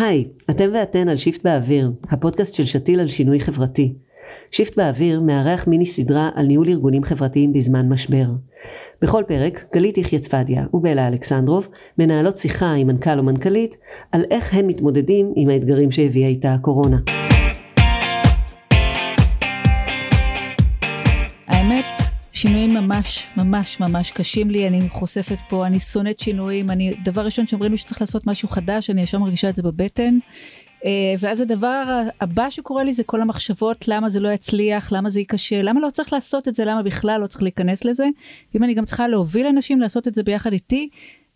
היי, אתם ואתן על שיפט באוויר, הפודקאסט של שתיל על שינוי חברתי. שיפט באוויר מארח מיני סדרה על ניהול ארגונים חברתיים בזמן משבר. בכל פרק, גלית יחיא צפדיה ובלה אלכסנדרוב מנהלות שיחה עם מנכ"ל או מנכ"לית על איך הם מתמודדים עם האתגרים שהביאה איתה הקורונה. ממש ממש ממש קשים לי, אני חושפת פה, אני שונאת שינויים, אני, דבר ראשון שאומרים לי שצריך לעשות משהו חדש, אני ישר מרגישה את זה בבטן. אה, ואז הדבר הבא שקורה לי זה כל המחשבות למה זה לא יצליח, למה זה ייכשל, למה לא צריך לעשות את זה, למה בכלל לא צריך להיכנס לזה. אם אני גם צריכה להוביל אנשים לעשות את זה ביחד איתי,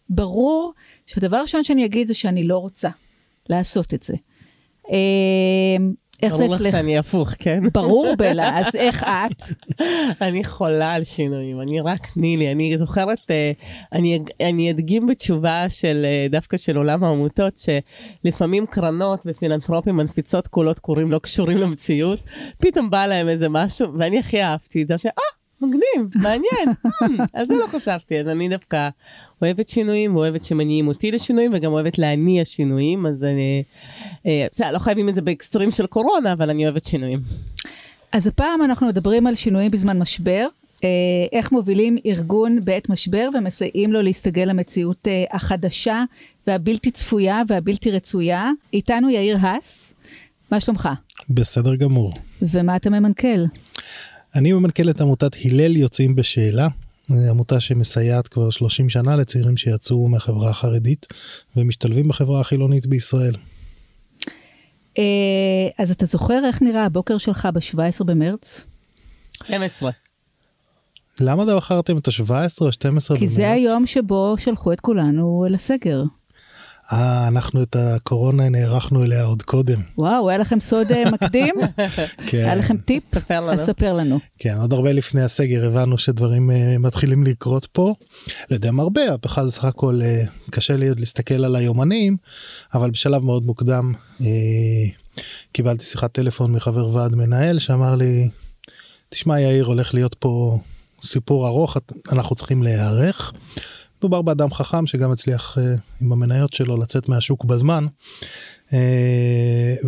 ברור שהדבר הראשון שאני אגיד זה שאני לא רוצה לעשות את זה. איך זה ברור לך אצלך? שאני הפוך, כן? ברור בלה, אז איך את? אני חולה על שינויים, אני רק תני לי, אני זוכרת, אה, אני, אדגים בתשובה של אה, דווקא של עולם העמותות, שלפעמים קרנות ופילנטרופים מנפיצות קולות קוראים לא קשורים למציאות, פתאום בא להם איזה משהו, ואני הכי אהבתי את זה, אה, מגניב, מעניין, על זה לא חשבתי, אז אני דווקא אוהבת שינויים, ואוהבת שמניעים אותי לשינויים, וגם אוהבת להניע שינויים, אז אני, אה, בסדר, לא חייבים את זה באקסטרים של קורונה, אבל אני אוהבת שינויים. אז הפעם אנחנו מדברים על שינויים בזמן משבר, אה, איך מובילים ארגון בעת משבר ומסייעים לו להסתגל למציאות אה, החדשה והבלתי צפויה והבלתי רצויה. איתנו יאיר האס, מה שלומך? בסדר גמור. ומה אתה ממנכ"ל? אני ממנכ"ל את עמותת הלל יוצאים בשאלה, עמותה שמסייעת כבר 30 שנה לצעירים שיצאו מהחברה החרדית ומשתלבים בחברה החילונית בישראל. אה, אז אתה זוכר איך נראה הבוקר שלך ב-17 במרץ? 12. למה לא בחרתם את ה-17 או 12 כי זה היום שבו שלחו את כולנו לסגר. אה, אנחנו את הקורונה נערכנו אליה עוד קודם. וואו, היה לכם סוד אה, מקדים? כן, היה לכם טיפ? ספר לנו. אז ספר לנו. כן, עוד הרבה לפני הסגר הבנו שדברים uh, מתחילים לקרות פה. לא יודע אם הרבה, בכלל סך הכל uh, קשה לי עוד להסתכל על היומנים, אבל בשלב מאוד מוקדם uh, קיבלתי שיחת טלפון מחבר ועד מנהל שאמר לי, תשמע יאיר הולך להיות פה סיפור ארוך, אנחנו צריכים להיערך. מדובר באדם חכם שגם הצליח uh, עם המניות שלו לצאת מהשוק בזמן. uh,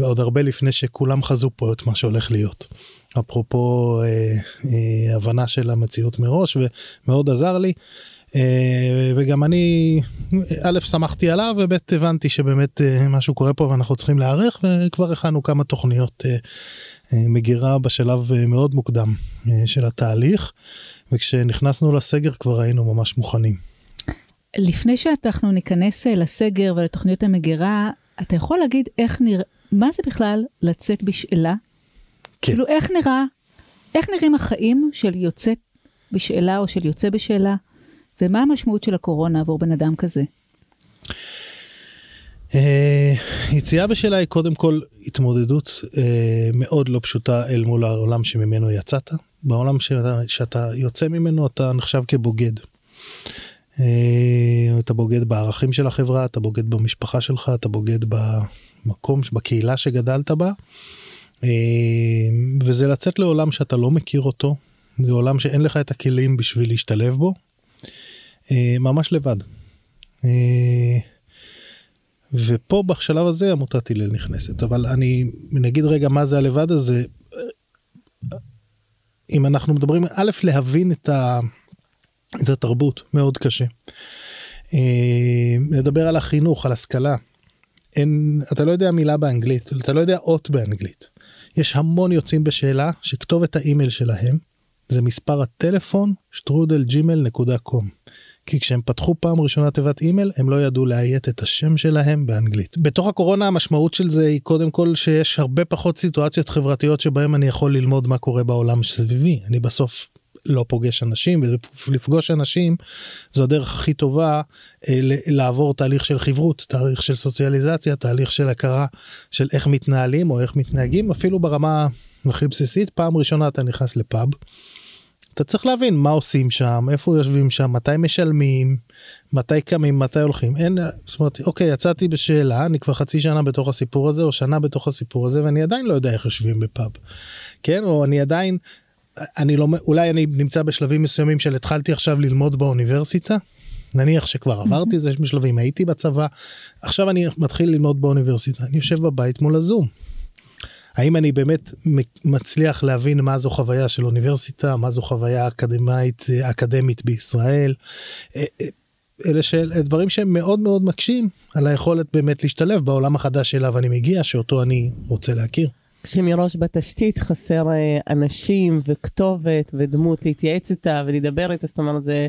ועוד הרבה לפני שכולם חזו פה את מה שהולך להיות. אפרופו אה, אה, הבנה של המציאות מראש ומאוד עזר לי. אה, וגם אני א' שמחתי עליו וב' הבנתי שבאמת אה, משהו קורה פה ואנחנו צריכים להיערך וכבר הכנו כמה תוכניות אה, אה, מגירה בשלב אה, מאוד מוקדם אה, של התהליך וכשנכנסנו לסגר כבר היינו ממש מוכנים. לפני שאנחנו ניכנס אה, לסגר ולתוכניות המגירה, אתה יכול להגיד איך נראה, מה זה בכלל לצאת בשאלה? כן. כאילו איך נראה, איך נראים החיים של יוצאת בשאלה או של יוצא בשאלה, ומה המשמעות של הקורונה עבור בן אדם כזה? אה, יציאה בשאלה היא קודם כל התמודדות אה, מאוד לא פשוטה אל מול העולם שממנו יצאת. בעולם שאתה, שאתה יוצא ממנו אתה נחשב כבוגד. אה, אתה בוגד בערכים של החברה, אתה בוגד במשפחה שלך, אתה בוגד במקום, בקהילה שגדלת בה. אה, וזה לצאת לעולם שאתה לא מכיר אותו, זה עולם שאין לך את הכלים בשביל להשתלב בו, אה, ממש לבד. ופה בשלב הזה עמותת הלל נכנסת אבל אני נגיד רגע מה זה הלבד הזה אם אנחנו מדברים א' להבין את, ה, את התרבות מאוד קשה. אה, לדבר על החינוך על השכלה. אין אתה לא יודע מילה באנגלית אתה לא יודע אות באנגלית. יש המון יוצאים בשאלה שכתובת האימייל שלהם זה מספר הטלפון שטרודל ג'ימל נקודה קום. כי כשהם פתחו פעם ראשונה תיבת אימייל הם לא ידעו לאיית את השם שלהם באנגלית. בתוך הקורונה המשמעות של זה היא קודם כל שיש הרבה פחות סיטואציות חברתיות שבהם אני יכול ללמוד מה קורה בעולם סביבי. אני בסוף לא פוגש אנשים ולפגוש אנשים זו הדרך הכי טובה אה, לעבור תהליך של חברות תהליך של סוציאליזציה תהליך של הכרה של איך מתנהלים או איך מתנהגים אפילו ברמה הכי בסיסית פעם ראשונה אתה נכנס לפאב. אתה צריך להבין מה עושים שם איפה יושבים שם מתי משלמים מתי קמים מתי הולכים אין זאת אומרת אוקיי יצאתי בשאלה אני כבר חצי שנה בתוך הסיפור הזה או שנה בתוך הסיפור הזה ואני עדיין לא יודע איך יושבים בפאב. כן או אני עדיין אני לא אולי אני נמצא בשלבים מסוימים של התחלתי עכשיו ללמוד באוניברסיטה נניח שכבר עברתי זה בשלבים הייתי בצבא עכשיו אני מתחיל ללמוד באוניברסיטה אני יושב בבית מול הזום. האם אני באמת מצליח להבין מה זו חוויה של אוניברסיטה מה זו חוויה אקדמית אקדמית בישראל. אה, אה, אלה של דברים שהם מאוד מאוד מקשים על היכולת באמת להשתלב בעולם החדש שאליו אני מגיע שאותו אני רוצה להכיר. כשמראש בתשתית חסר אה, אנשים וכתובת ודמות להתייעץ איתה ולדבר איתה, זאת אומרת זה,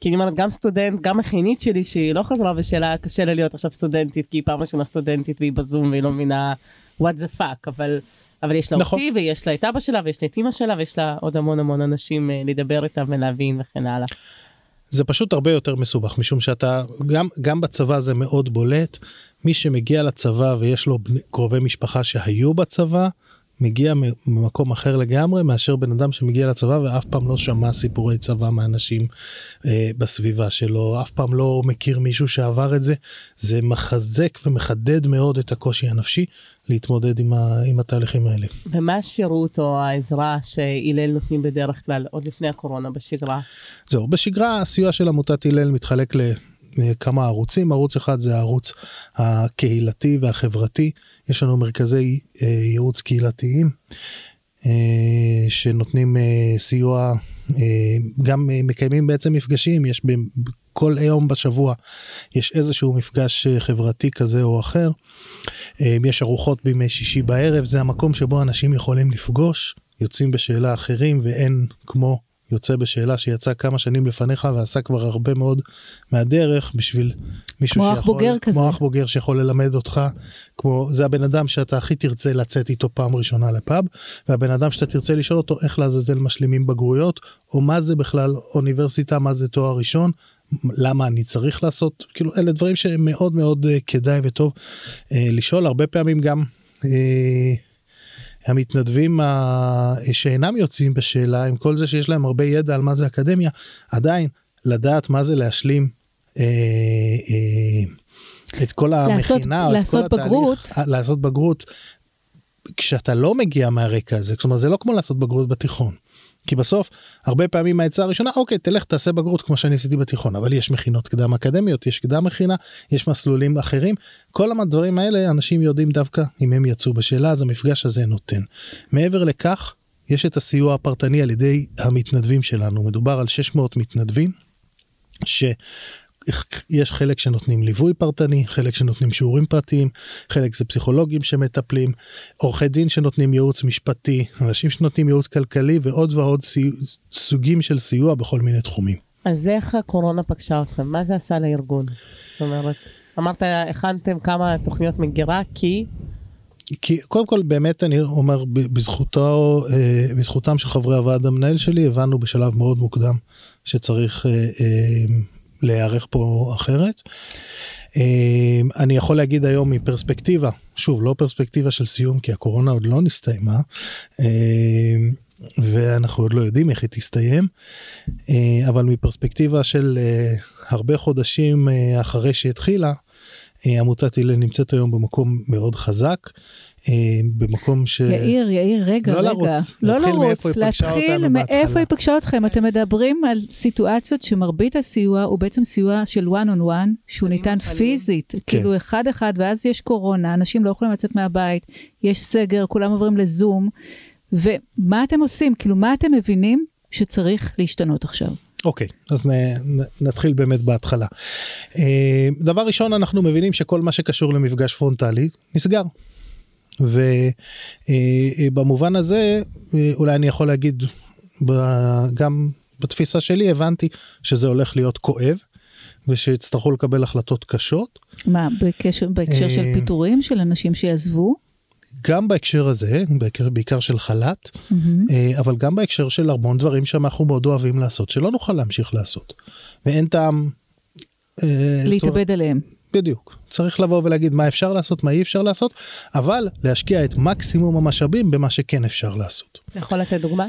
כי אני אומרת גם סטודנט, גם מכינית שלי שהיא לא חזרה בשאלה, קשה לה להיות עכשיו סטודנטית, כי היא פעם ראשונה סטודנטית והיא בזום והיא לא מבינה what the fuck, אבל, אבל יש לה נכון. אותי ויש לה את אבא שלה ויש לה את אמא שלה ויש לה עוד המון המון אנשים אה, לדבר איתם ולהבין וכן הלאה. זה פשוט הרבה יותר מסובך משום שאתה גם גם בצבא זה מאוד בולט. מי שמגיע לצבא ויש לו קרובי משפחה שהיו בצבא מגיע ממקום אחר לגמרי מאשר בן אדם שמגיע לצבא ואף פעם לא שמע סיפורי צבא מאנשים אה, בסביבה שלו אף פעם לא מכיר מישהו שעבר את זה זה מחזק ומחדד מאוד את הקושי הנפשי להתמודד עם, ה, עם התהליכים האלה. ומה השירות או העזרה שהלל נותנים בדרך כלל עוד לפני הקורונה בשגרה? זהו בשגרה הסיוע של עמותת הלל מתחלק ל... כמה ערוצים. ערוץ אחד זה הערוץ הקהילתי והחברתי. יש לנו מרכזי אה, ייעוץ קהילתיים אה, שנותנים אה, סיוע גם מקיימים בעצם מפגשים. יש כל יום בשבוע יש איזשהו מפגש חברתי כזה או אחר. יש ארוחות בימי שישי בערב. זה המקום שבו אנשים יכולים לפגוש יוצאים בשאלה אחרים ואין כמו יוצא בשאלה שיצא כמה שנים לפניך ועשה כבר הרבה מאוד מהדרך בשביל מישהו כמו שיכול, בוגר כזה, כמו אח בוגר שיכול ללמד אותך, כמו זה הבן אדם שאתה הכי תרצה לצאת איתו פעם ראשונה לפאב, והבן אדם שאתה תרצה לשאול אותו איך לעזאזל משלימים בגרויות, או מה זה בכלל אוניברסיטה, מה זה תואר ראשון, למה אני צריך לעשות, כאילו אלה דברים שמאוד מאוד uh, כדאי וטוב uh, לשאול, הרבה פעמים גם. המתנדבים שאינם יוצאים בשאלה עם כל זה שיש להם הרבה ידע על מה זה אקדמיה עדיין לדעת מה זה להשלים אה, אה, את כל המכינה לעשות, לעשות בגרות. אה, לעשות בגרות. כשאתה לא מגיע מהרקע הזה אומרת זה לא כמו לעשות בגרות בתיכון. כי בסוף הרבה פעמים העצה הראשונה אוקיי תלך תעשה בגרות כמו שאני עשיתי בתיכון אבל יש מכינות קדם אקדמיות יש קדם מכינה יש מסלולים אחרים כל הדברים האלה אנשים יודעים דווקא אם הם יצאו בשאלה אז המפגש הזה נותן. מעבר לכך יש את הסיוע הפרטני על ידי המתנדבים שלנו מדובר על 600 מתנדבים. ש... יש חלק שנותנים ליווי פרטני, חלק שנותנים שיעורים פרטיים, חלק זה פסיכולוגים שמטפלים, עורכי דין שנותנים ייעוץ משפטי, אנשים שנותנים ייעוץ כלכלי ועוד ועוד סי... סוגים של סיוע בכל מיני תחומים. אז איך הקורונה פגשה אתכם? מה זה עשה לארגון? זאת אומרת, אמרת הכנתם כמה תוכניות מגירה כי כי קודם כל באמת אני אומר בזכותו אה, בזכותם של חברי הוועד המנהל שלי הבנו בשלב מאוד מוקדם שצריך אה, אה, להיערך פה אחרת. אמ, אני יכול להגיד היום מפרספקטיבה, שוב לא פרספקטיבה של סיום כי הקורונה עוד לא נסתיימה אמ, ואנחנו עוד לא יודעים איך היא תסתיים, אמ, אבל מפרספקטיבה של אה, הרבה חודשים אה, אחרי שהתחילה, אה, עמותת הלל נמצאת היום במקום מאוד חזק. אה, במקום ש... יאיר, יאיר, רגע, לא רגע. לרוץ, לא לרוץ, להתחיל מאיפה היא פגשה אתכם. אתם מדברים על סיטואציות שמרבית הסיוע הוא בעצם סיוע של one on one, שהוא ניתן פיזית, כן. כאילו אחד אחד, ואז יש קורונה, אנשים לא יכולים לצאת מהבית, יש סגר, כולם עוברים לזום, ומה אתם עושים? כאילו, מה אתם מבינים שצריך להשתנות עכשיו? אוקיי, okay, אז נ, נ, נתחיל באמת בהתחלה. Uh, דבר ראשון, אנחנו מבינים שכל מה שקשור למפגש פרונטלי נסגר. ובמובן הזה אולי אני יכול להגיד גם בתפיסה שלי הבנתי שזה הולך להיות כואב ושיצטרכו לקבל החלטות קשות. מה בקשר בהקשר של פיטורים של אנשים שיעזבו? גם בהקשר הזה בעיקר, של חל"ת mm-hmm. אבל גם בהקשר של המון דברים שאנחנו מאוד אוהבים לעשות שלא נוכל להמשיך לעשות ואין טעם להתאבד עליהם. בדיוק צריך לבוא ולהגיד מה אפשר לעשות מה אי אפשר לעשות אבל להשקיע את מקסימום המשאבים במה שכן אפשר לעשות. יכול לתת דוגמה?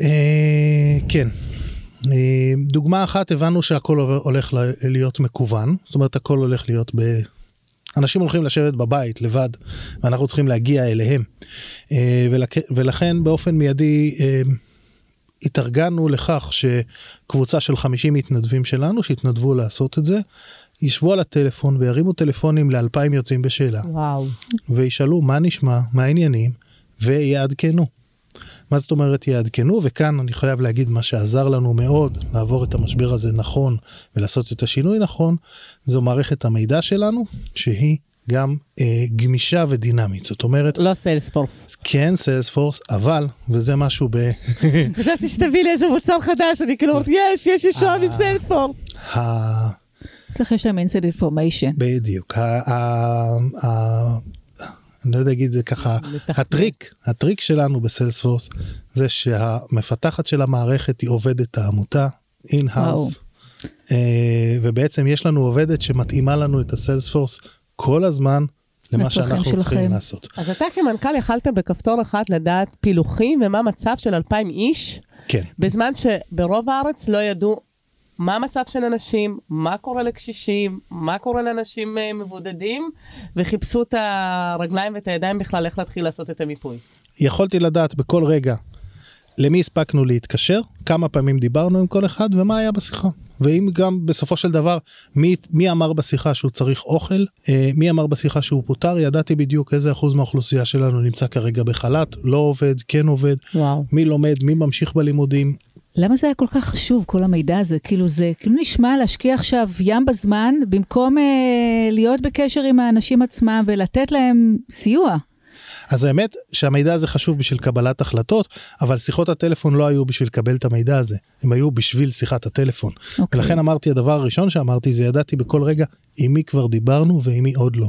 אה, כן. אה, דוגמה אחת הבנו שהכל הולך להיות מקוון זאת אומרת הכל הולך להיות ב... אנשים הולכים לשבת בבית לבד ואנחנו צריכים להגיע אליהם אה, ולכן באופן מיידי התארגנו לכך שקבוצה של 50 מתנדבים שלנו שהתנדבו לעשות את זה, ישבו על הטלפון וירימו טלפונים לאלפיים יוצאים בשאלה, וואו. וישאלו מה נשמע, מה העניינים, ויעדכנו. מה זאת אומרת יעדכנו וכאן אני חייב להגיד מה שעזר לנו מאוד לעבור את המשבר הזה נכון ולעשות את השינוי נכון זו מערכת המידע שלנו שהיא גם אה, גמישה ודינמית זאת אומרת לא סיילספורס. כן סיילספורס אבל וזה משהו ב... חשבתי שתביא לי איזה מוצר חדש, אני כאילו אומרת, יש, יש ישועה אה. מסיילספורס. ה- יש לך שם instant information. בדיוק. אני לא יודע להגיד זה ככה. הטריק, הטריק שלנו בסיילספורס זה שהמפתחת של המערכת היא עובדת העמותה, in-house, ובעצם יש לנו עובדת שמתאימה לנו את הסיילספורס כל הזמן למה שאנחנו צריכים שלכם. לעשות. אז אתה כמנכ"ל יכלת בכפתור אחד לדעת פילוחים ומה מצב של 2,000 איש, כן, בזמן שברוב הארץ לא ידעו מה המצב של אנשים, מה קורה לקשישים, מה קורה לאנשים אה, מבודדים, וחיפשו את הרגליים ואת הידיים בכלל איך להתחיל לעשות את המיפוי. יכולתי לדעת בכל רגע למי הספקנו להתקשר, כמה פעמים דיברנו עם כל אחד ומה היה בשיחה. ואם גם בסופו של דבר מי, מי אמר בשיחה שהוא צריך אוכל, אה, מי אמר בשיחה שהוא פוטר, ידעתי בדיוק איזה אחוז מהאוכלוסייה שלנו נמצא כרגע בחל"ת, לא עובד, כן עובד, וואו. מי לומד, מי ממשיך בלימודים. למה זה היה כל כך חשוב, כל המידע הזה? כאילו זה, כאילו נשמע להשקיע עכשיו ים בזמן, במקום אה, להיות בקשר עם האנשים עצמם ולתת להם סיוע. אז האמת שהמידע הזה חשוב בשביל קבלת החלטות, אבל שיחות הטלפון לא היו בשביל לקבל את המידע הזה, הם היו בשביל שיחת הטלפון. אוקיי. ולכן אמרתי הדבר הראשון שאמרתי זה ידעתי בכל רגע עם מי כבר דיברנו ועם מי עוד לא.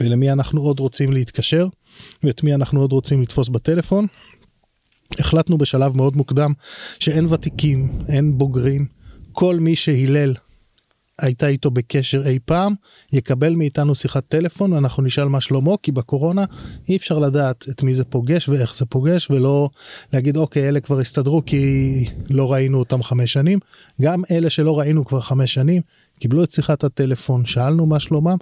ולמי אנחנו עוד רוצים להתקשר ואת מי אנחנו עוד רוצים לתפוס בטלפון. החלטנו בשלב מאוד מוקדם שאין ותיקים אין בוגרים כל מי שהילל הייתה איתו בקשר אי פעם יקבל מאיתנו שיחת טלפון ואנחנו נשאל מה שלמה כי בקורונה אי אפשר לדעת את מי זה פוגש ואיך זה פוגש ולא להגיד אוקיי אלה כבר הסתדרו כי לא ראינו אותם חמש שנים. גם אלה שלא ראינו כבר חמש שנים קיבלו את שיחת הטלפון שאלנו מה שלומם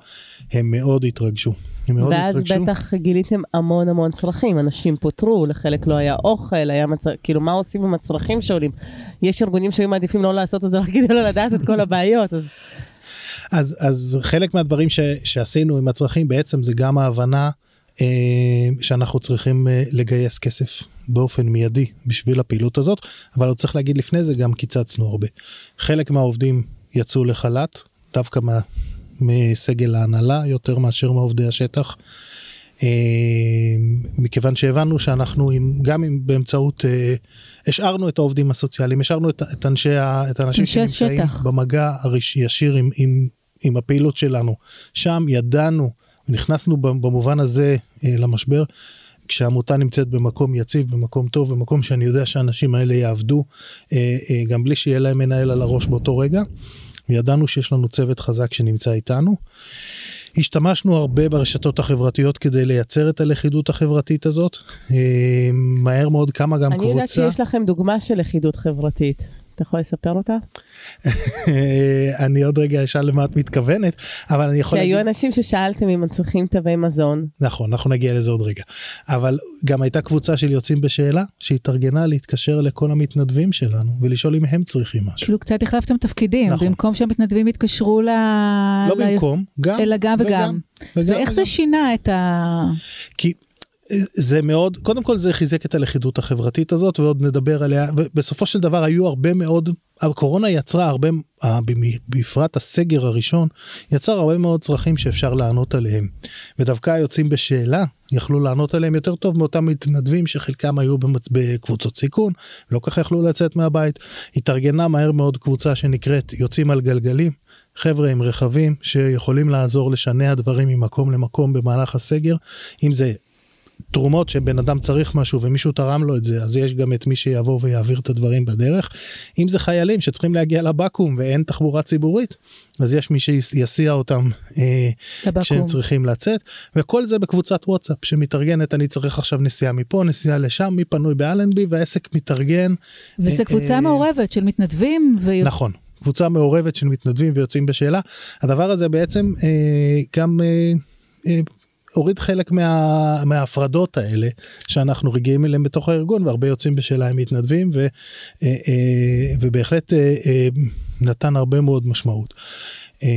הם מאוד התרגשו. הם מאוד ואז התרגשו. בטח גיליתם המון המון צרכים, אנשים פוטרו, לחלק לא היה אוכל, היה מצ... כאילו מה עושים עם הצרכים שעולים? יש ארגונים שהיו מעדיפים לא לעשות את זה רק כדי לא לדעת את כל הבעיות, אז אז אז חלק מהדברים ש, שעשינו עם הצרכים בעצם זה גם ההבנה אה, שאנחנו צריכים אה, לגייס כסף באופן מיידי בשביל הפעילות הזאת אבל עוד צריך להגיד לפני זה גם קיצצנו הרבה. חלק מהעובדים יצאו לחל"ת דווקא מה, מסגל ההנהלה יותר מאשר מעובדי השטח. אה, מכיוון שהבנו שאנחנו עם גם אם באמצעות אה, השארנו את העובדים הסוציאליים השארנו את, את אנשי את האנשים אנשי שנמצאים השטח. במגע הראש- ישיר עם, עם, עם הפעילות שלנו שם ידענו נכנסנו במובן הזה אה, למשבר כשעמותה נמצאת במקום יציב במקום טוב במקום שאני יודע שהאנשים האלה יעבדו אה, אה, גם בלי שיהיה להם מנהל על הראש באותו רגע. ידענו שיש לנו צוות חזק שנמצא איתנו. השתמשנו הרבה ברשתות החברתיות כדי לייצר את הלכידות החברתית הזאת. אה, מהר מאוד קמה גם אני יודעת קבוצה. שיש לכם דוגמה של לכידות חברתית. אתה יכול לספר אותה? אה, אני עוד רגע אשאל למה את מתכוונת אבל אני יכול שהיו להגיד אנשים ששאלתם אם הם צריכים תווי מזון. נכון אנחנו נגיע לזה עוד רגע אבל גם הייתה קבוצה של יוצאים בשאלה שהתארגנה להתקשר לכל המתנדבים שלנו ולשאול אם הם צריכים משהו. כאילו קצת החלפתם תפקידים, נכון. במקום שהמתנדבים יתקשרו ל... לא ל- במקום גם אלא גם וגם. וגם ואיך זה וגם. שינה את ה... כי זה מאוד קודם כל זה חיזק את הלכידות החברתית הזאת ועוד נדבר עליה ובסופו של דבר היו הרבה מאוד הקורונה יצרה הרבה אה, בפרט הסגר הראשון יצר הרבה מאוד צרכים שאפשר לענות עליהם. ודווקא היוצאים בשאלה יכלו לענות עליהם יותר טוב מאותם מתנדבים שחלקם היו במצ... בקבוצות סיכון לא כך יכלו לצאת מהבית. התארגנה מהר מאוד קבוצה שנקראת יוצאים על גלגלים חבר'ה עם רכבים שיכולים לעזור לשנע דברים ממקום למקום במהלך הסגר. אם זה תרומות שבן אדם צריך משהו ומישהו תרם לו את זה אז יש גם את מי שיבוא ויעביר את הדברים בדרך. אם זה חיילים שצריכים להגיע לבקו"ם ואין תחבורה ציבורית אז יש מי שיסיע אותם אה, לבקו"ם. כשהם צריכים לצאת וכל זה בקבוצת וואטסאפ שמתארגנת אני צריך עכשיו נסיעה מפה נסיעה לשם מי פנוי באלנבי והעסק מתארגן. וזו אה, קבוצה אה, מעורבת של מתנדבים, ו... נכון קבוצה מעורבת של מתנדבים ויוצאים בשאלה הדבר הזה בעצם אה, גם אה, הוריד חלק מה, מההפרדות האלה שאנחנו רגילים אליהם בתוך הארגון והרבה יוצאים בשאלה הם מתנדבים ו, אה, אה, ובהחלט אה, נתן הרבה מאוד משמעות. אה,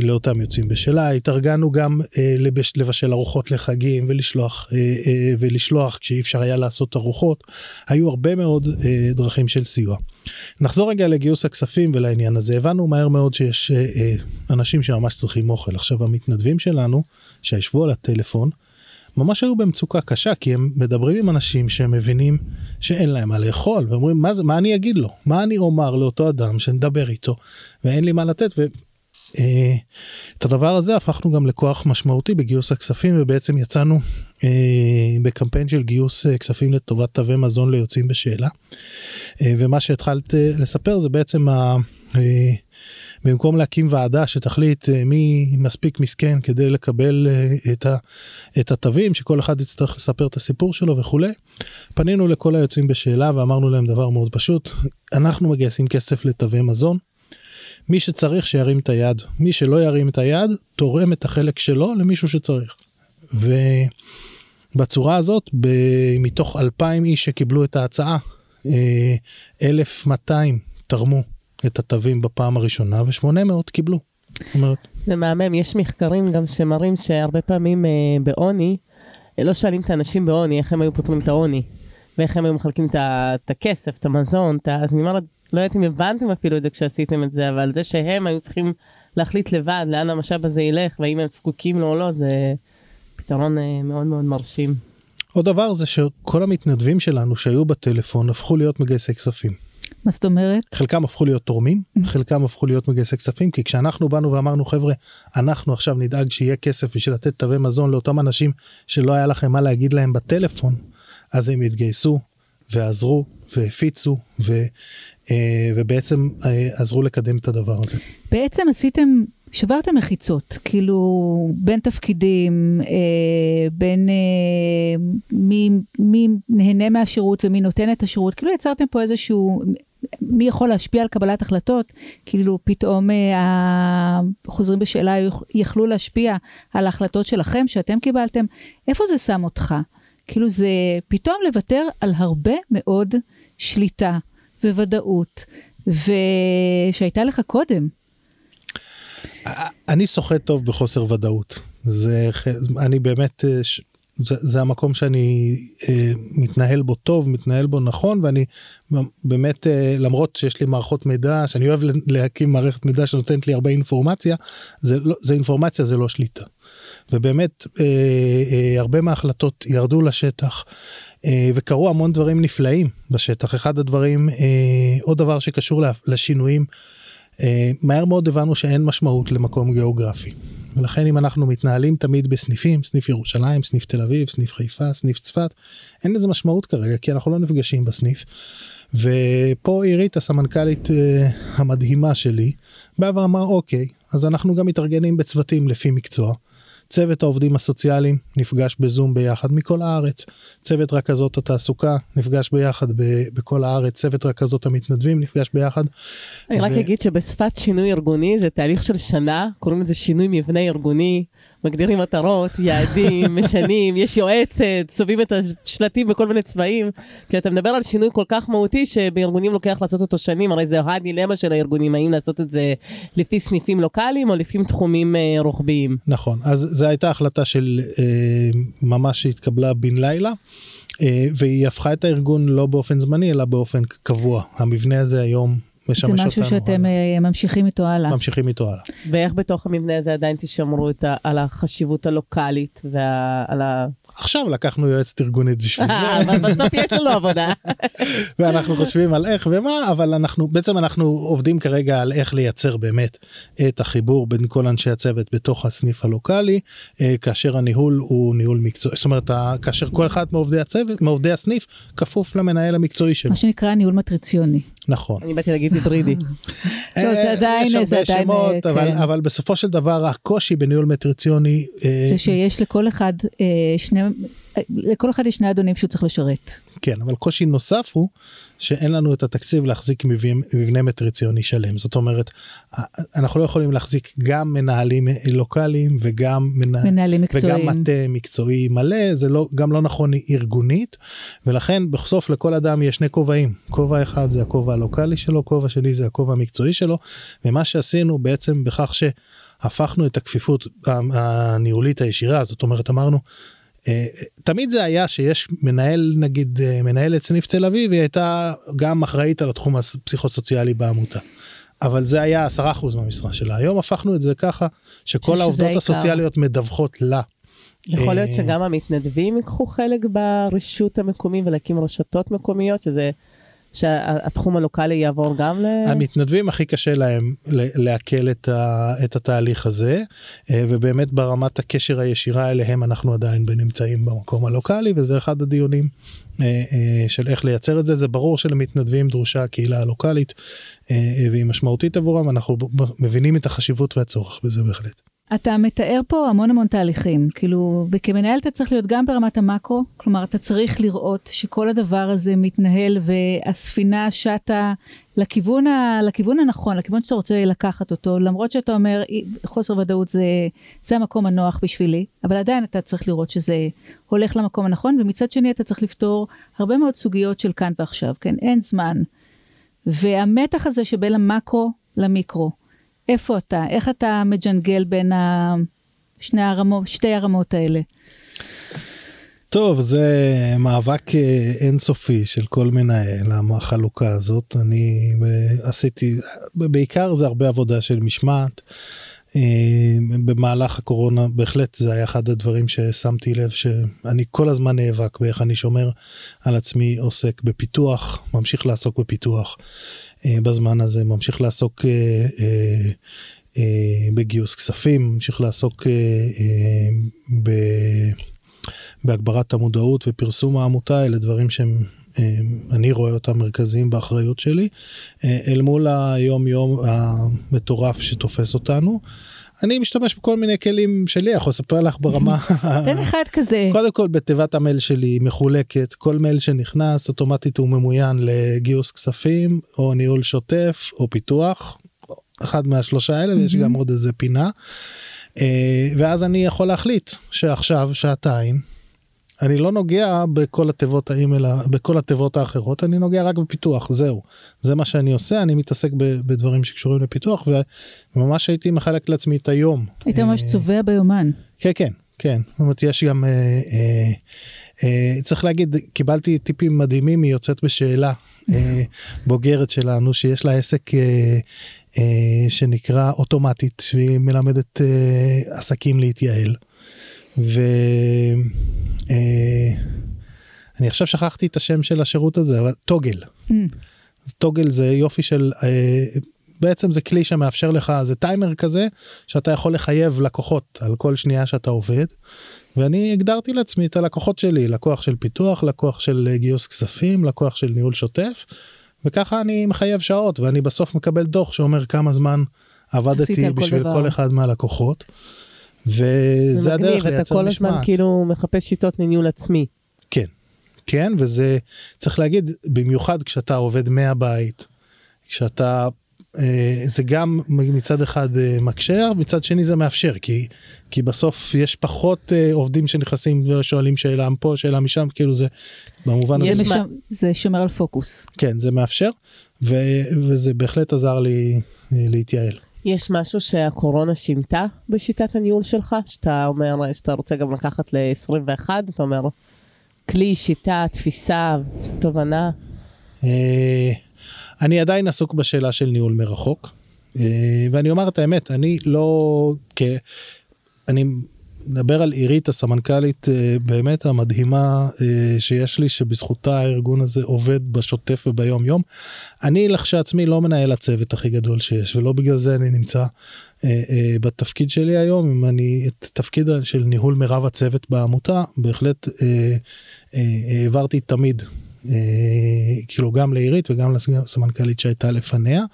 לאותם יוצאים בשאלה התארגנו גם אה, לבש, לבשל ארוחות לחגים ולשלוח אה, אה, ולשלוח כשאי אפשר היה לעשות ארוחות. היו הרבה מאוד אה, דרכים של סיוע. נחזור רגע לגיוס הכספים ולעניין הזה. הבנו מהר מאוד שיש אה, אה, אנשים שממש צריכים אוכל. עכשיו המתנדבים שלנו שישבו על הטלפון. ממש היו במצוקה קשה כי הם מדברים עם אנשים שהם מבינים שאין להם מה לאכול ואומרים מה זה מה אני אגיד לו? מה אני אומר לאותו אדם שנדבר איתו ואין לי מה לתת? אה, את הדבר הזה הפכנו גם לכוח משמעותי בגיוס הכספים ובעצם יצאנו אה, בקמפיין של גיוס אה, כספים לטובת תווי מזון ליוצאים בשאלה. ומה שהתחלת לספר זה בעצם ה... במקום להקים ועדה שתחליט מי מספיק מסכן כדי לקבל את, ה, את התווים שכל אחד יצטרך לספר את הסיפור שלו וכולי פנינו לכל היוצאים בשאלה ואמרנו להם דבר מאוד פשוט אנחנו מגייסים כסף לתווי מזון מי שצריך שירים את היד מי שלא ירים את היד תורם את החלק שלו למישהו שצריך. ובצורה הזאת ב... מתוך 2,000 איש שקיבלו את ההצעה 1,200 אה, תרמו את התווים בפעם הראשונה ו800 קיבלו. זה מהמם יש מחקרים גם שמראים שהרבה פעמים אה, בעוני לא שואלים את האנשים בעוני איך הם היו פותרים את העוני. ואיך הם היו מחלקים את הכסף, את המזון, את. אז אני אומרת, לא יודעת אם הבנתם אפילו את זה כשעשיתם את זה, אבל זה שהם היו צריכים להחליט לבד לאן המשאב הזה ילך, והאם הם זקוקים לו או לא, זה פתרון אה, מאוד מאוד מרשים. עוד דבר זה שכל המתנדבים שלנו שהיו בטלפון הפכו להיות מגייסי כספים. מה זאת אומרת? חלקם הפכו להיות תורמים, חלקם הפכו להיות מגייסי כספים, כי כשאנחנו באנו ואמרנו חבר'ה, אנחנו עכשיו נדאג שיהיה כסף בשביל לתת תווי מזון לאותם אנשים שלא היה לכם מה להגיד להם בטלפון, אז הם התגייסו ועזרו והפיצו ו, אה, ובעצם אה, עזרו לקדם את הדבר הזה. בעצם עשיתם, שברתם מחיצות, כאילו בין תפקידים, אה, בין מי, מי נהנה מהשירות ומי נותן את השירות, כאילו יצרתם פה איזשהו, מי יכול להשפיע על קבלת החלטות, כאילו פתאום החוזרים בשאלה יכלו להשפיע על ההחלטות שלכם שאתם קיבלתם, איפה זה שם אותך? כאילו זה פתאום לוותר על הרבה מאוד שליטה וודאות, ושהייתה לך קודם. אני סוחט טוב בחוסר ודאות. זה, אני באמת, אה, זה, זה המקום שאני אה, מתנהל בו טוב, מתנהל בו נכון, ואני באמת, אה, למרות שיש לי מערכות מידע, שאני אוהב להקים מערכת מידע שנותנת לי הרבה אינפורמציה, זה, לא, זה אינפורמציה, זה לא שליטה. ובאמת אה, אה, הרבה מההחלטות ירדו לשטח אה, וקרו המון דברים נפלאים בשטח אחד הדברים אה, עוד דבר שקשור לשינויים אה, מהר מאוד הבנו שאין משמעות למקום גיאוגרפי. ולכן אם אנחנו מתנהלים תמיד בסניפים סניף ירושלים סניף תל אביב סניף חיפה סניף צפת אין לזה משמעות כרגע כי אנחנו לא נפגשים בסניף. ופה עירית הסמנכ"לית המדהימה שלי באה ואמר אוקיי אז אנחנו גם מתארגנים בצוותים לפי מקצוע. צוות העובדים הסוציאליים נפגש בזום ביחד מכל הארץ, צוות רכזות התעסוקה נפגש ביחד ב- בכל הארץ, צוות רכזות המתנדבים נפגש ביחד. אני ו... רק אגיד שבשפת שינוי ארגוני זה תהליך של שנה, קוראים לזה שינוי מבנה ארגוני. מגדירים מטרות, יעדים, משנים, יש יועצת, צובעים את השלטים בכל מיני צבעים. כי אתה מדבר על שינוי כל כך מהותי שבארגונים לוקח לעשות אותו שנים, הרי זה הדילמה של הארגונים, האם לעשות את זה לפי סניפים לוקאליים או לפי תחומים אה, רוחביים. נכון, אז זו הייתה החלטה של אה, ממש שהתקבלה בן לילה. אה, והיא הפכה את הארגון לא באופן זמני אלא באופן קבוע המבנה הזה היום משמש אותנו. זה משהו שאתם הלאה. ממשיכים איתו הלאה. ממשיכים איתו הלאה. ואיך בתוך המבנה הזה עדיין תשמרו את ה, על החשיבות הלוקאלית ועל ה... עכשיו לקחנו יועצת ארגונית בשביל זה. אבל בסוף יש לנו עבודה. ואנחנו חושבים על איך ומה אבל אנחנו בעצם אנחנו עובדים כרגע על איך לייצר באמת את החיבור בין כל אנשי הצוות בתוך הסניף הלוקאלי אה, כאשר הניהול הוא ניהול מקצועי זאת אומרת כאשר כל אחד מעובדי הצוות מעובדי הסניף כפוף למנהל המקצועי שלו. מה שנקרא ניהול מטריציוני. נכון. אני באתי להגיד היברידי. לא זה עדיין זה עדיין שמות, אבל, כן. אבל בסופו של דבר הקושי בניהול מטריציוני אה, זה שיש לכל אחד אה, שני לכל אחד יש שני אדונים שהוא צריך לשרת. כן אבל קושי נוסף הוא שאין לנו את התקציב להחזיק מבנה, מבנה מטריציוני שלם. זאת אומרת אנחנו לא יכולים להחזיק גם מנהלים לוקאליים וגם מנה... מנהלים מקצועיים. וגם מטה מקצועי מלא זה לא גם לא נכון ארגונית. ולכן בסוף לכל אדם יש שני כובעים. כובע אחד זה הכובע הלוקאלי שלו כובע שני זה הכובע המקצועי שלו. ומה שעשינו בעצם בכך שהפכנו את הכפיפות הניהולית הישירה זאת אומרת אמרנו תמיד זה היה שיש מנהל נגיד אה, מנהלת סניף תל אביב היא הייתה גם אחראית על התחום הפסיכוסוציאלי בעמותה. אבל זה היה 10% מהמשרה שלה היום הפכנו את זה ככה שכל העובדות הסוציאליות מדווחות לה. יכול להיות אה, שגם המתנדבים ייקחו חלק ברשות המקומי ולהקים רשתות מקומיות שזה שהתחום הלוקאלי יעבור גם ל... המתנדבים הכי קשה להם לעכל את, את התהליך הזה אה, ובאמת ברמת הקשר הישירה אליהם אנחנו עדיין נמצאים במקום הלוקאלי וזה אחד הדיונים אה, אה, של איך לייצר את זה זה ברור שלמתנדבים דרושה הקהילה הלוקאלית והיא משמעותית עבורם אנחנו מבינים את החשיבות והצורך בזה בהחלט. אתה מתאר פה המון המון תהליכים, כאילו, וכמנהל אתה צריך להיות גם ברמת המקרו, כלומר אתה צריך לראות שכל הדבר הזה מתנהל והספינה שטה לכיוון, ה, לכיוון הנכון, לכיוון שאתה רוצה לקחת אותו, למרות שאתה אומר חוסר ודאות זה, זה המקום הנוח בשבילי, אבל עדיין אתה צריך לראות שזה הולך למקום הנכון, ומצד שני אתה צריך לפתור הרבה מאוד סוגיות של כאן ועכשיו, כן, אין זמן. והמתח הזה שבין המקרו למיקרו, איפה אתה? איך אתה מג'נגל בין הרמות, שתי הרמות האלה? טוב זה מאבק אה, אינסופי של כל מנהל החלוקה הזאת אני עשיתי בעיקר זה הרבה עבודה של משמעת. אה, במהלך הקורונה בהחלט זה היה אחד הדברים ששמתי לב שאני כל הזמן נאבק באיך אני שומר על עצמי עוסק בפיתוח ממשיך לעסוק בפיתוח אה, בזמן הזה ממשיך לעסוק אה, אה, בגיוס כספים ממשיך לעסוק בהגברת המודעות ופרסום העמותה אלה דברים שהם אני רואה אותם מרכזיים באחריות שלי אל מול היום יום המטורף שתופס אותנו. אני משתמש בכל מיני כלים שלי יכול לספר לך ברמה תן אחד כזה. קודם כל בתיבת המייל שלי מחולקת כל מייל שנכנס אוטומטית הוא ממוין לגיוס כספים או ניהול שוטף או פיתוח. אחד מהשלושה האלה ויש גם עוד איזה פינה. אה, ואז אני יכול להחליט שעכשיו שעתיים אני לא נוגע בכל התיבות האימייל בכל התיבות האחרות אני נוגע רק בפיתוח זהו זה מה שאני עושה אני מתעסק בדברים שקשורים לפיתוח וממש הייתי מחלק לעצמי את היום. היית ממש אה, צובע ביומן. כן כן כן זאת אומרת יש גם אה, אה, אה, צריך להגיד קיבלתי טיפים מדהימים היא יוצאת בשאלה אה, בוגרת שלנו שיש לה עסק. אה, אה, שנקרא אוטומטית שהיא מלמדת אה, עסקים להתייעל. ואני אה, עכשיו שכחתי את השם של השירות הזה אבל טוגל. Mm. אז טוגל זה יופי של אה, בעצם זה כלי שמאפשר לך זה טיימר כזה שאתה יכול לחייב לקוחות על כל שנייה שאתה עובד. ואני הגדרתי לעצמי את הלקוחות שלי לקוח של פיתוח לקוח של גיוס כספים לקוח של ניהול שוטף. וככה אני מחייב שעות ואני בסוף מקבל דוח שאומר כמה זמן עבדתי בשביל כל אחד מהלקוחות. וזה הדרך לייצר משמעת. אתה כל הזמן כאילו מחפש שיטות לניהול עצמי. כן, כן, וזה צריך להגיד, במיוחד כשאתה עובד מהבית, כשאתה, אה, זה גם מצד אחד אה, מקשר, מצד שני זה מאפשר, כי, כי בסוף יש פחות אה, עובדים שנכנסים ושואלים שאלה פה, שאלה משם, כאילו זה במובן הזה. משם, זה שומר על פוקוס. כן, זה מאפשר, ו, וזה בהחלט עזר לי אה, להתייעל. יש משהו שהקורונה שינתה בשיטת הניהול שלך? שאתה אומר שאתה רוצה גם לקחת ל-21? אתה אומר, כלי, שיטה, תפיסה, תובנה? אה, אני עדיין עסוק בשאלה של ניהול מרחוק. אה, ואני אומר את האמת, אני לא... אני נדבר על עירית הסמנכ"לית אה, באמת המדהימה אה, שיש לי שבזכותה הארגון הזה עובד בשוטף וביום יום. אני לכשעצמי לא מנהל הצוות הכי גדול שיש ולא בגלל זה אני נמצא אה, בתפקיד שלי היום אם אני את תפקיד של ניהול מרב הצוות בעמותה בהחלט העברתי תמיד כאילו גם לעירית וגם לסמנכ"לית שהייתה לפניה.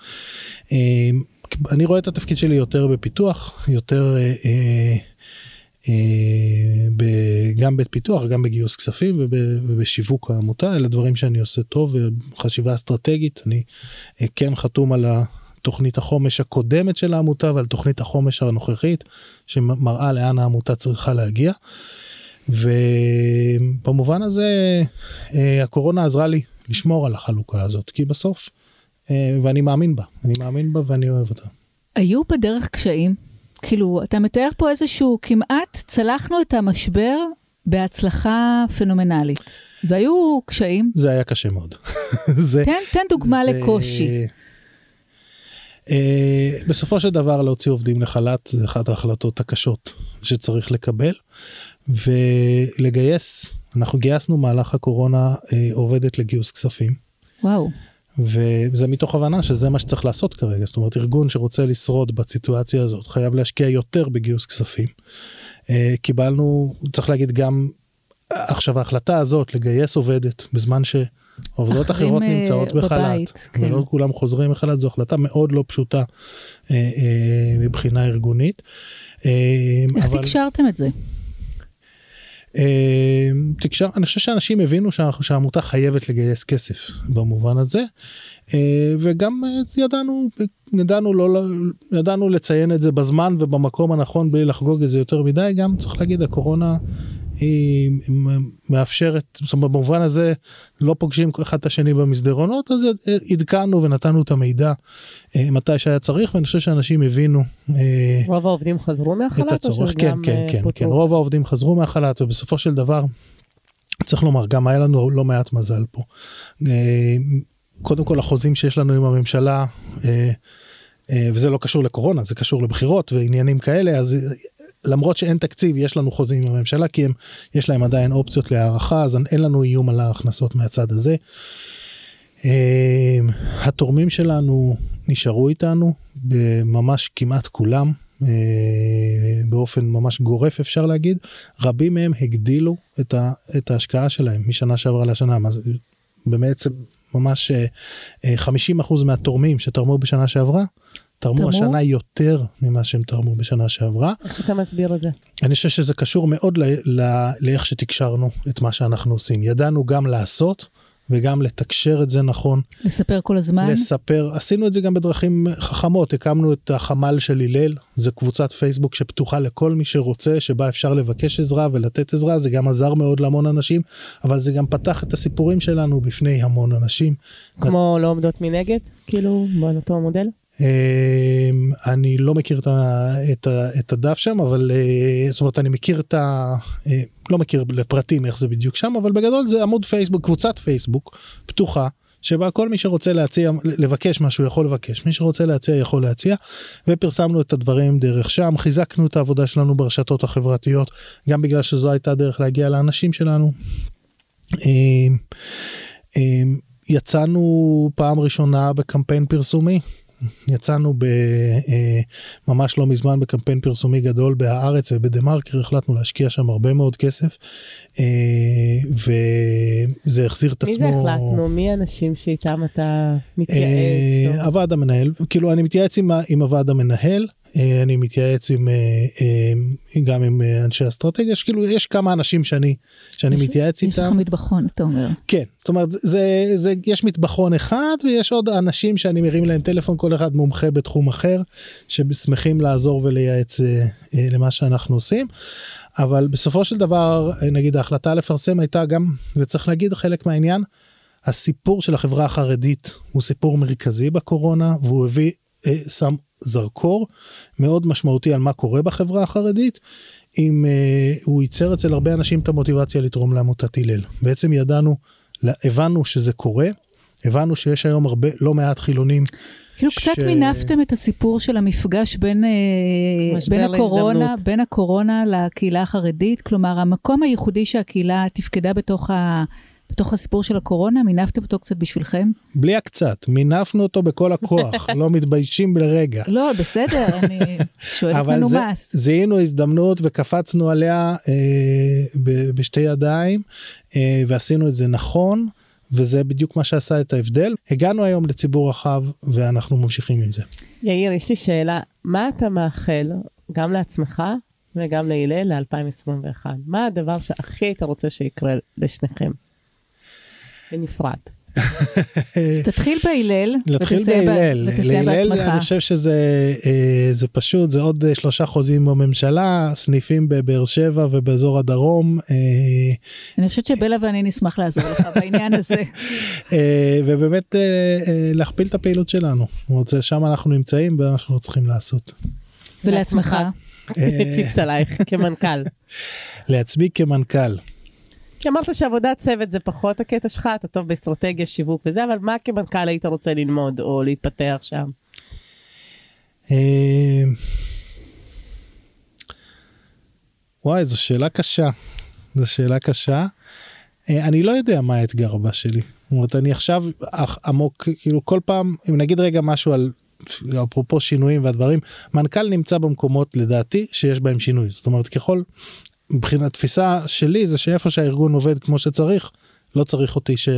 אני רואה את התפקיד שלי יותר בפיתוח יותר אה, גם בפיתוח גם בגיוס כספים וב, ובשיווק העמותה אלה דברים שאני עושה טוב וחשיבה אסטרטגית אני אה, כן חתום על התוכנית החומש הקודמת של העמותה ועל תוכנית החומש הנוכחית שמראה לאן העמותה צריכה להגיע. ובמובן הזה אה, הקורונה עזרה לי לשמור על החלוקה הזאת כי בסוף ואני מאמין בה אני מאמין בה ואני אוהב אותה. היו בדרך קשיים? כאילו, אתה מתאר פה איזשהו, כמעט צלחנו את המשבר בהצלחה פנומנלית. והיו קשיים. זה היה קשה מאוד. זה, תן, תן דוגמה זה, לקושי. Uh, בסופו של דבר להוציא עובדים לחל"ת זה אחת ההחלטות הקשות שצריך לקבל ולגייס אנחנו גייסנו מהלך הקורונה uh, עובדת לגיוס כספים. וואו. וזה מתוך הבנה שזה מה שצריך לעשות כרגע זאת אומרת ארגון שרוצה לשרוד בסיטואציה הזאת חייב להשקיע יותר בגיוס כספים. אה, קיבלנו צריך להגיד גם עכשיו ההחלטה הזאת לגייס עובדת בזמן שעובדות אחרות אה, נמצאות בחל"ת כן. ולא כולם חוזרים מחל"ת זו החלטה מאוד לא פשוטה אה, מבחינה ארגונית. איך אבל... תקשרתם את זה? אמ, תקשר, אני חושב שאנשים הבינו שהעמותה חייבת לגייס כסף במובן הזה אה, וגם אה, ידענו ידענו לא ידענו לציין את זה בזמן ובמקום הנכון בלי לחגוג את זה יותר מדי גם צריך להגיד הקורונה היא מאפשרת, זאת אומרת במובן הזה לא פוגשים אחד את השני במסדרונות אז עדכנו ונתנו את המידע אה, מתי שהיה צריך ואני חושב שאנשים הבינו. אה, רוב העובדים חזרו מהחל"ת או שגם כן, כן, כן, כן, רוב העובדים חזרו מהחל"ת ובסופו של דבר צריך לומר גם היה לנו לא מעט מזל פה. אה, קודם כל החוזים שיש לנו עם הממשלה. וזה לא קשור לקורונה זה קשור לבחירות ועניינים כאלה אז למרות שאין תקציב יש לנו חוזים עם הממשלה כי הם יש להם עדיין אופציות להערכה אז אין לנו איום על ההכנסות מהצד הזה. אמ, התורמים שלנו נשארו איתנו ממש כמעט כולם אה, באופן ממש גורף אפשר להגיד רבים מהם הגדילו את, ה, את ההשקעה שלהם משנה שעברה לשנה בעצם ממש 50% אה, מהתורמים שתרמו בשנה שעברה תרמו, תרמו השנה יותר ממה שהם תרמו בשנה שעברה. איך אתה מסביר את זה? אני חושב שזה קשור מאוד לאיך שתקשרנו את מה שאנחנו עושים. ידענו גם לעשות וגם לתקשר את זה נכון. לספר כל הזמן? לספר, עשינו את זה גם בדרכים חכמות, הקמנו את החמ"ל של הלל, זה קבוצת פייסבוק שפתוחה לכל מי שרוצה, שבה אפשר לבקש עזרה ולתת עזרה, זה גם עזר מאוד להמון אנשים, אבל זה גם פתח את הסיפורים שלנו בפני המון אנשים. כמו לא עומדות מנגד? כאילו, באותו מודל? אמ, אני לא מכיר את, ה, את, ה, את הדף שם אבל אה, זאת אומרת אני מכיר את ה... אה, לא מכיר לפרטים איך זה בדיוק שם אבל בגדול זה עמוד פייסבוק קבוצת פייסבוק פתוחה שבה כל מי שרוצה להציע לבקש משהו יכול לבקש. מי שרוצה להציע יכול להציע. ופרסמנו את הדברים דרך שם חיזקנו את העבודה שלנו ברשתות החברתיות גם בגלל שזו הייתה דרך להגיע לאנשים שלנו. אמ, אמ, יצאנו פעם ראשונה בקמפיין פרסומי יצאנו ב, אה, ממש לא מזמן בקמפיין פרסומי גדול בהארץ ובדה מרקר החלטנו להשקיע שם הרבה מאוד כסף אה, וזה החזיר את עצמו. מי זה החלטנו? מי האנשים שאיתם אתה מתייעץ? אה, הוועד המנהל כאילו אני מתייעץ עם, עם הוועד המנהל אה, אני מתייעץ עם אה, אה, גם עם אנשי אסטרטגיה כאילו יש כמה אנשים שאני שאני יש, מתייעץ איתם. יש לך מטבחון אתה אומר. כן זאת אומרת זה זה יש מטבחון אחד ויש עוד אנשים שאני מרים להם טלפון כל אחד מומחה בתחום אחר ששמחים לעזור ולייעץ למה שאנחנו עושים. אבל בסופו של דבר נגיד ההחלטה לפרסם הייתה גם וצריך להגיד חלק מהעניין הסיפור של החברה החרדית הוא סיפור מרכזי בקורונה והוא הביא שם זרקור מאוד משמעותי על מה קורה בחברה החרדית. אם uh, הוא ייצר אצל הרבה אנשים את המוטיבציה לתרום לעמותת הלל בעצם ידענו הבנו שזה קורה הבנו שיש היום הרבה לא מעט חילונים. כאילו ש... קצת מינפתם את הסיפור של המפגש בין, אה, בין הקורונה בין הקורונה לקהילה החרדית כלומר המקום הייחודי שהקהילה תפקדה בתוך ה... בתוך הסיפור של הקורונה מינפתם אותו קצת בשבילכם? בלי הקצת מינפנו אותו בכל הכוח לא מתביישים לרגע. לא בסדר אני שואלת מנומס. אבל זיהינו הזדמנות וקפצנו עליה אה, ב- בשתי ידיים אה, ועשינו את זה נכון. וזה בדיוק מה שעשה את ההבדל. הגענו היום לציבור רחב ואנחנו ממשיכים עם זה. יאיר, יש לי שאלה, מה אתה מאחל גם לעצמך וגם להלל ל-2021. מה הדבר שהכי היית רוצה שיקרה לשניכם? בנפרד. תתחיל בהלל, ב- בהלל, להלל. אני חושב שזה אה, זה פשוט זה עוד אה, שלושה חוזים בממשלה סניפים בבאר שבע ובאזור הדרום אה, אני חושבת שבלה ואני נשמח לעזור לך בעניין הזה. ובאמת להכפיל את הפעילות שלנו. זה שם אנחנו נמצאים ואנחנו צריכים לעשות. ולעצמך. טיפס עלייך כמנכ"ל. לעצמי כמנכ"ל. כי אמרת שעבודת צוות זה פחות הקטע שלך, אתה טוב באסטרטגיה, שיווק וזה, אבל מה כמנכ"ל היית רוצה ללמוד או להתפתח שם? אה, וואי זו שאלה קשה. זו שאלה קשה. אה, אני לא יודע מה האתגר הבא שלי. זאת אומרת אני עכשיו עמוק כאילו כל פעם אם נגיד רגע משהו על אפרופו שינויים והדברים מנכ"ל נמצא במקומות לדעתי שיש בהם שינוי זאת אומרת ככל מבחינת תפיסה שלי זה שאיפה שהארגון עובד כמו שצריך לא צריך אותי ש...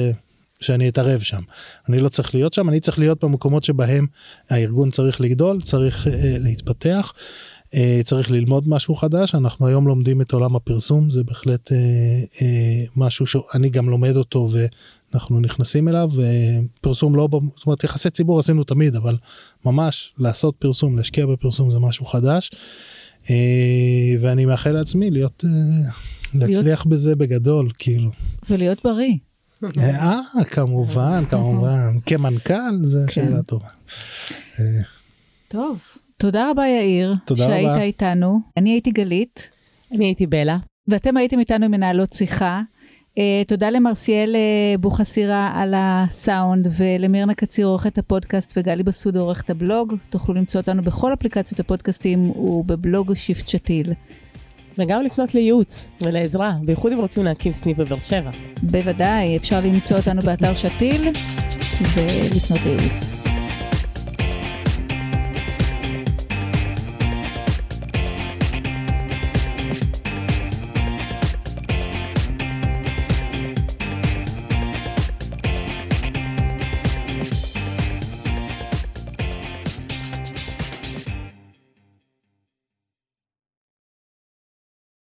שאני אתערב שם. אני לא צריך להיות שם אני צריך להיות במקומות שבהם הארגון צריך לגדול צריך אה, להתפתח אה, צריך ללמוד משהו חדש. אנחנו היום לומדים את עולם הפרסום זה בהחלט אה, אה, משהו שאני גם לומד אותו ואנחנו נכנסים אליו פרסום לא זאת אומרת יחסי ציבור עשינו תמיד אבל ממש לעשות פרסום להשקיע בפרסום זה משהו חדש. אה, ואני מאחל לעצמי להיות אה, להצליח בזה בגדול כאילו ולהיות בריא. אה כמובן כמובן כמנכ"ל זה כן. שאלה טובה. אה, טוב. תודה רבה יאיר, תודה שהיית רבה. איתנו. אני הייתי גלית, אני הייתי בלה. ואתם הייתם איתנו עם מנהלות שיחה. אה, תודה למרסיאל אה, בוחסירה על הסאונד ולמירנה קציר עורכת הפודקאסט וגלי בסוד עורכת הבלוג. תוכלו למצוא אותנו בכל אפליקציות הפודקאסטים ובבלוג שיפט שתיל. וגם לפנות לייעוץ ולעזרה, בייחוד אם רוצים להקים סניף בבאר שבע. בוודאי, אפשר למצוא אותנו באתר שתיל ולפנות לייעוץ.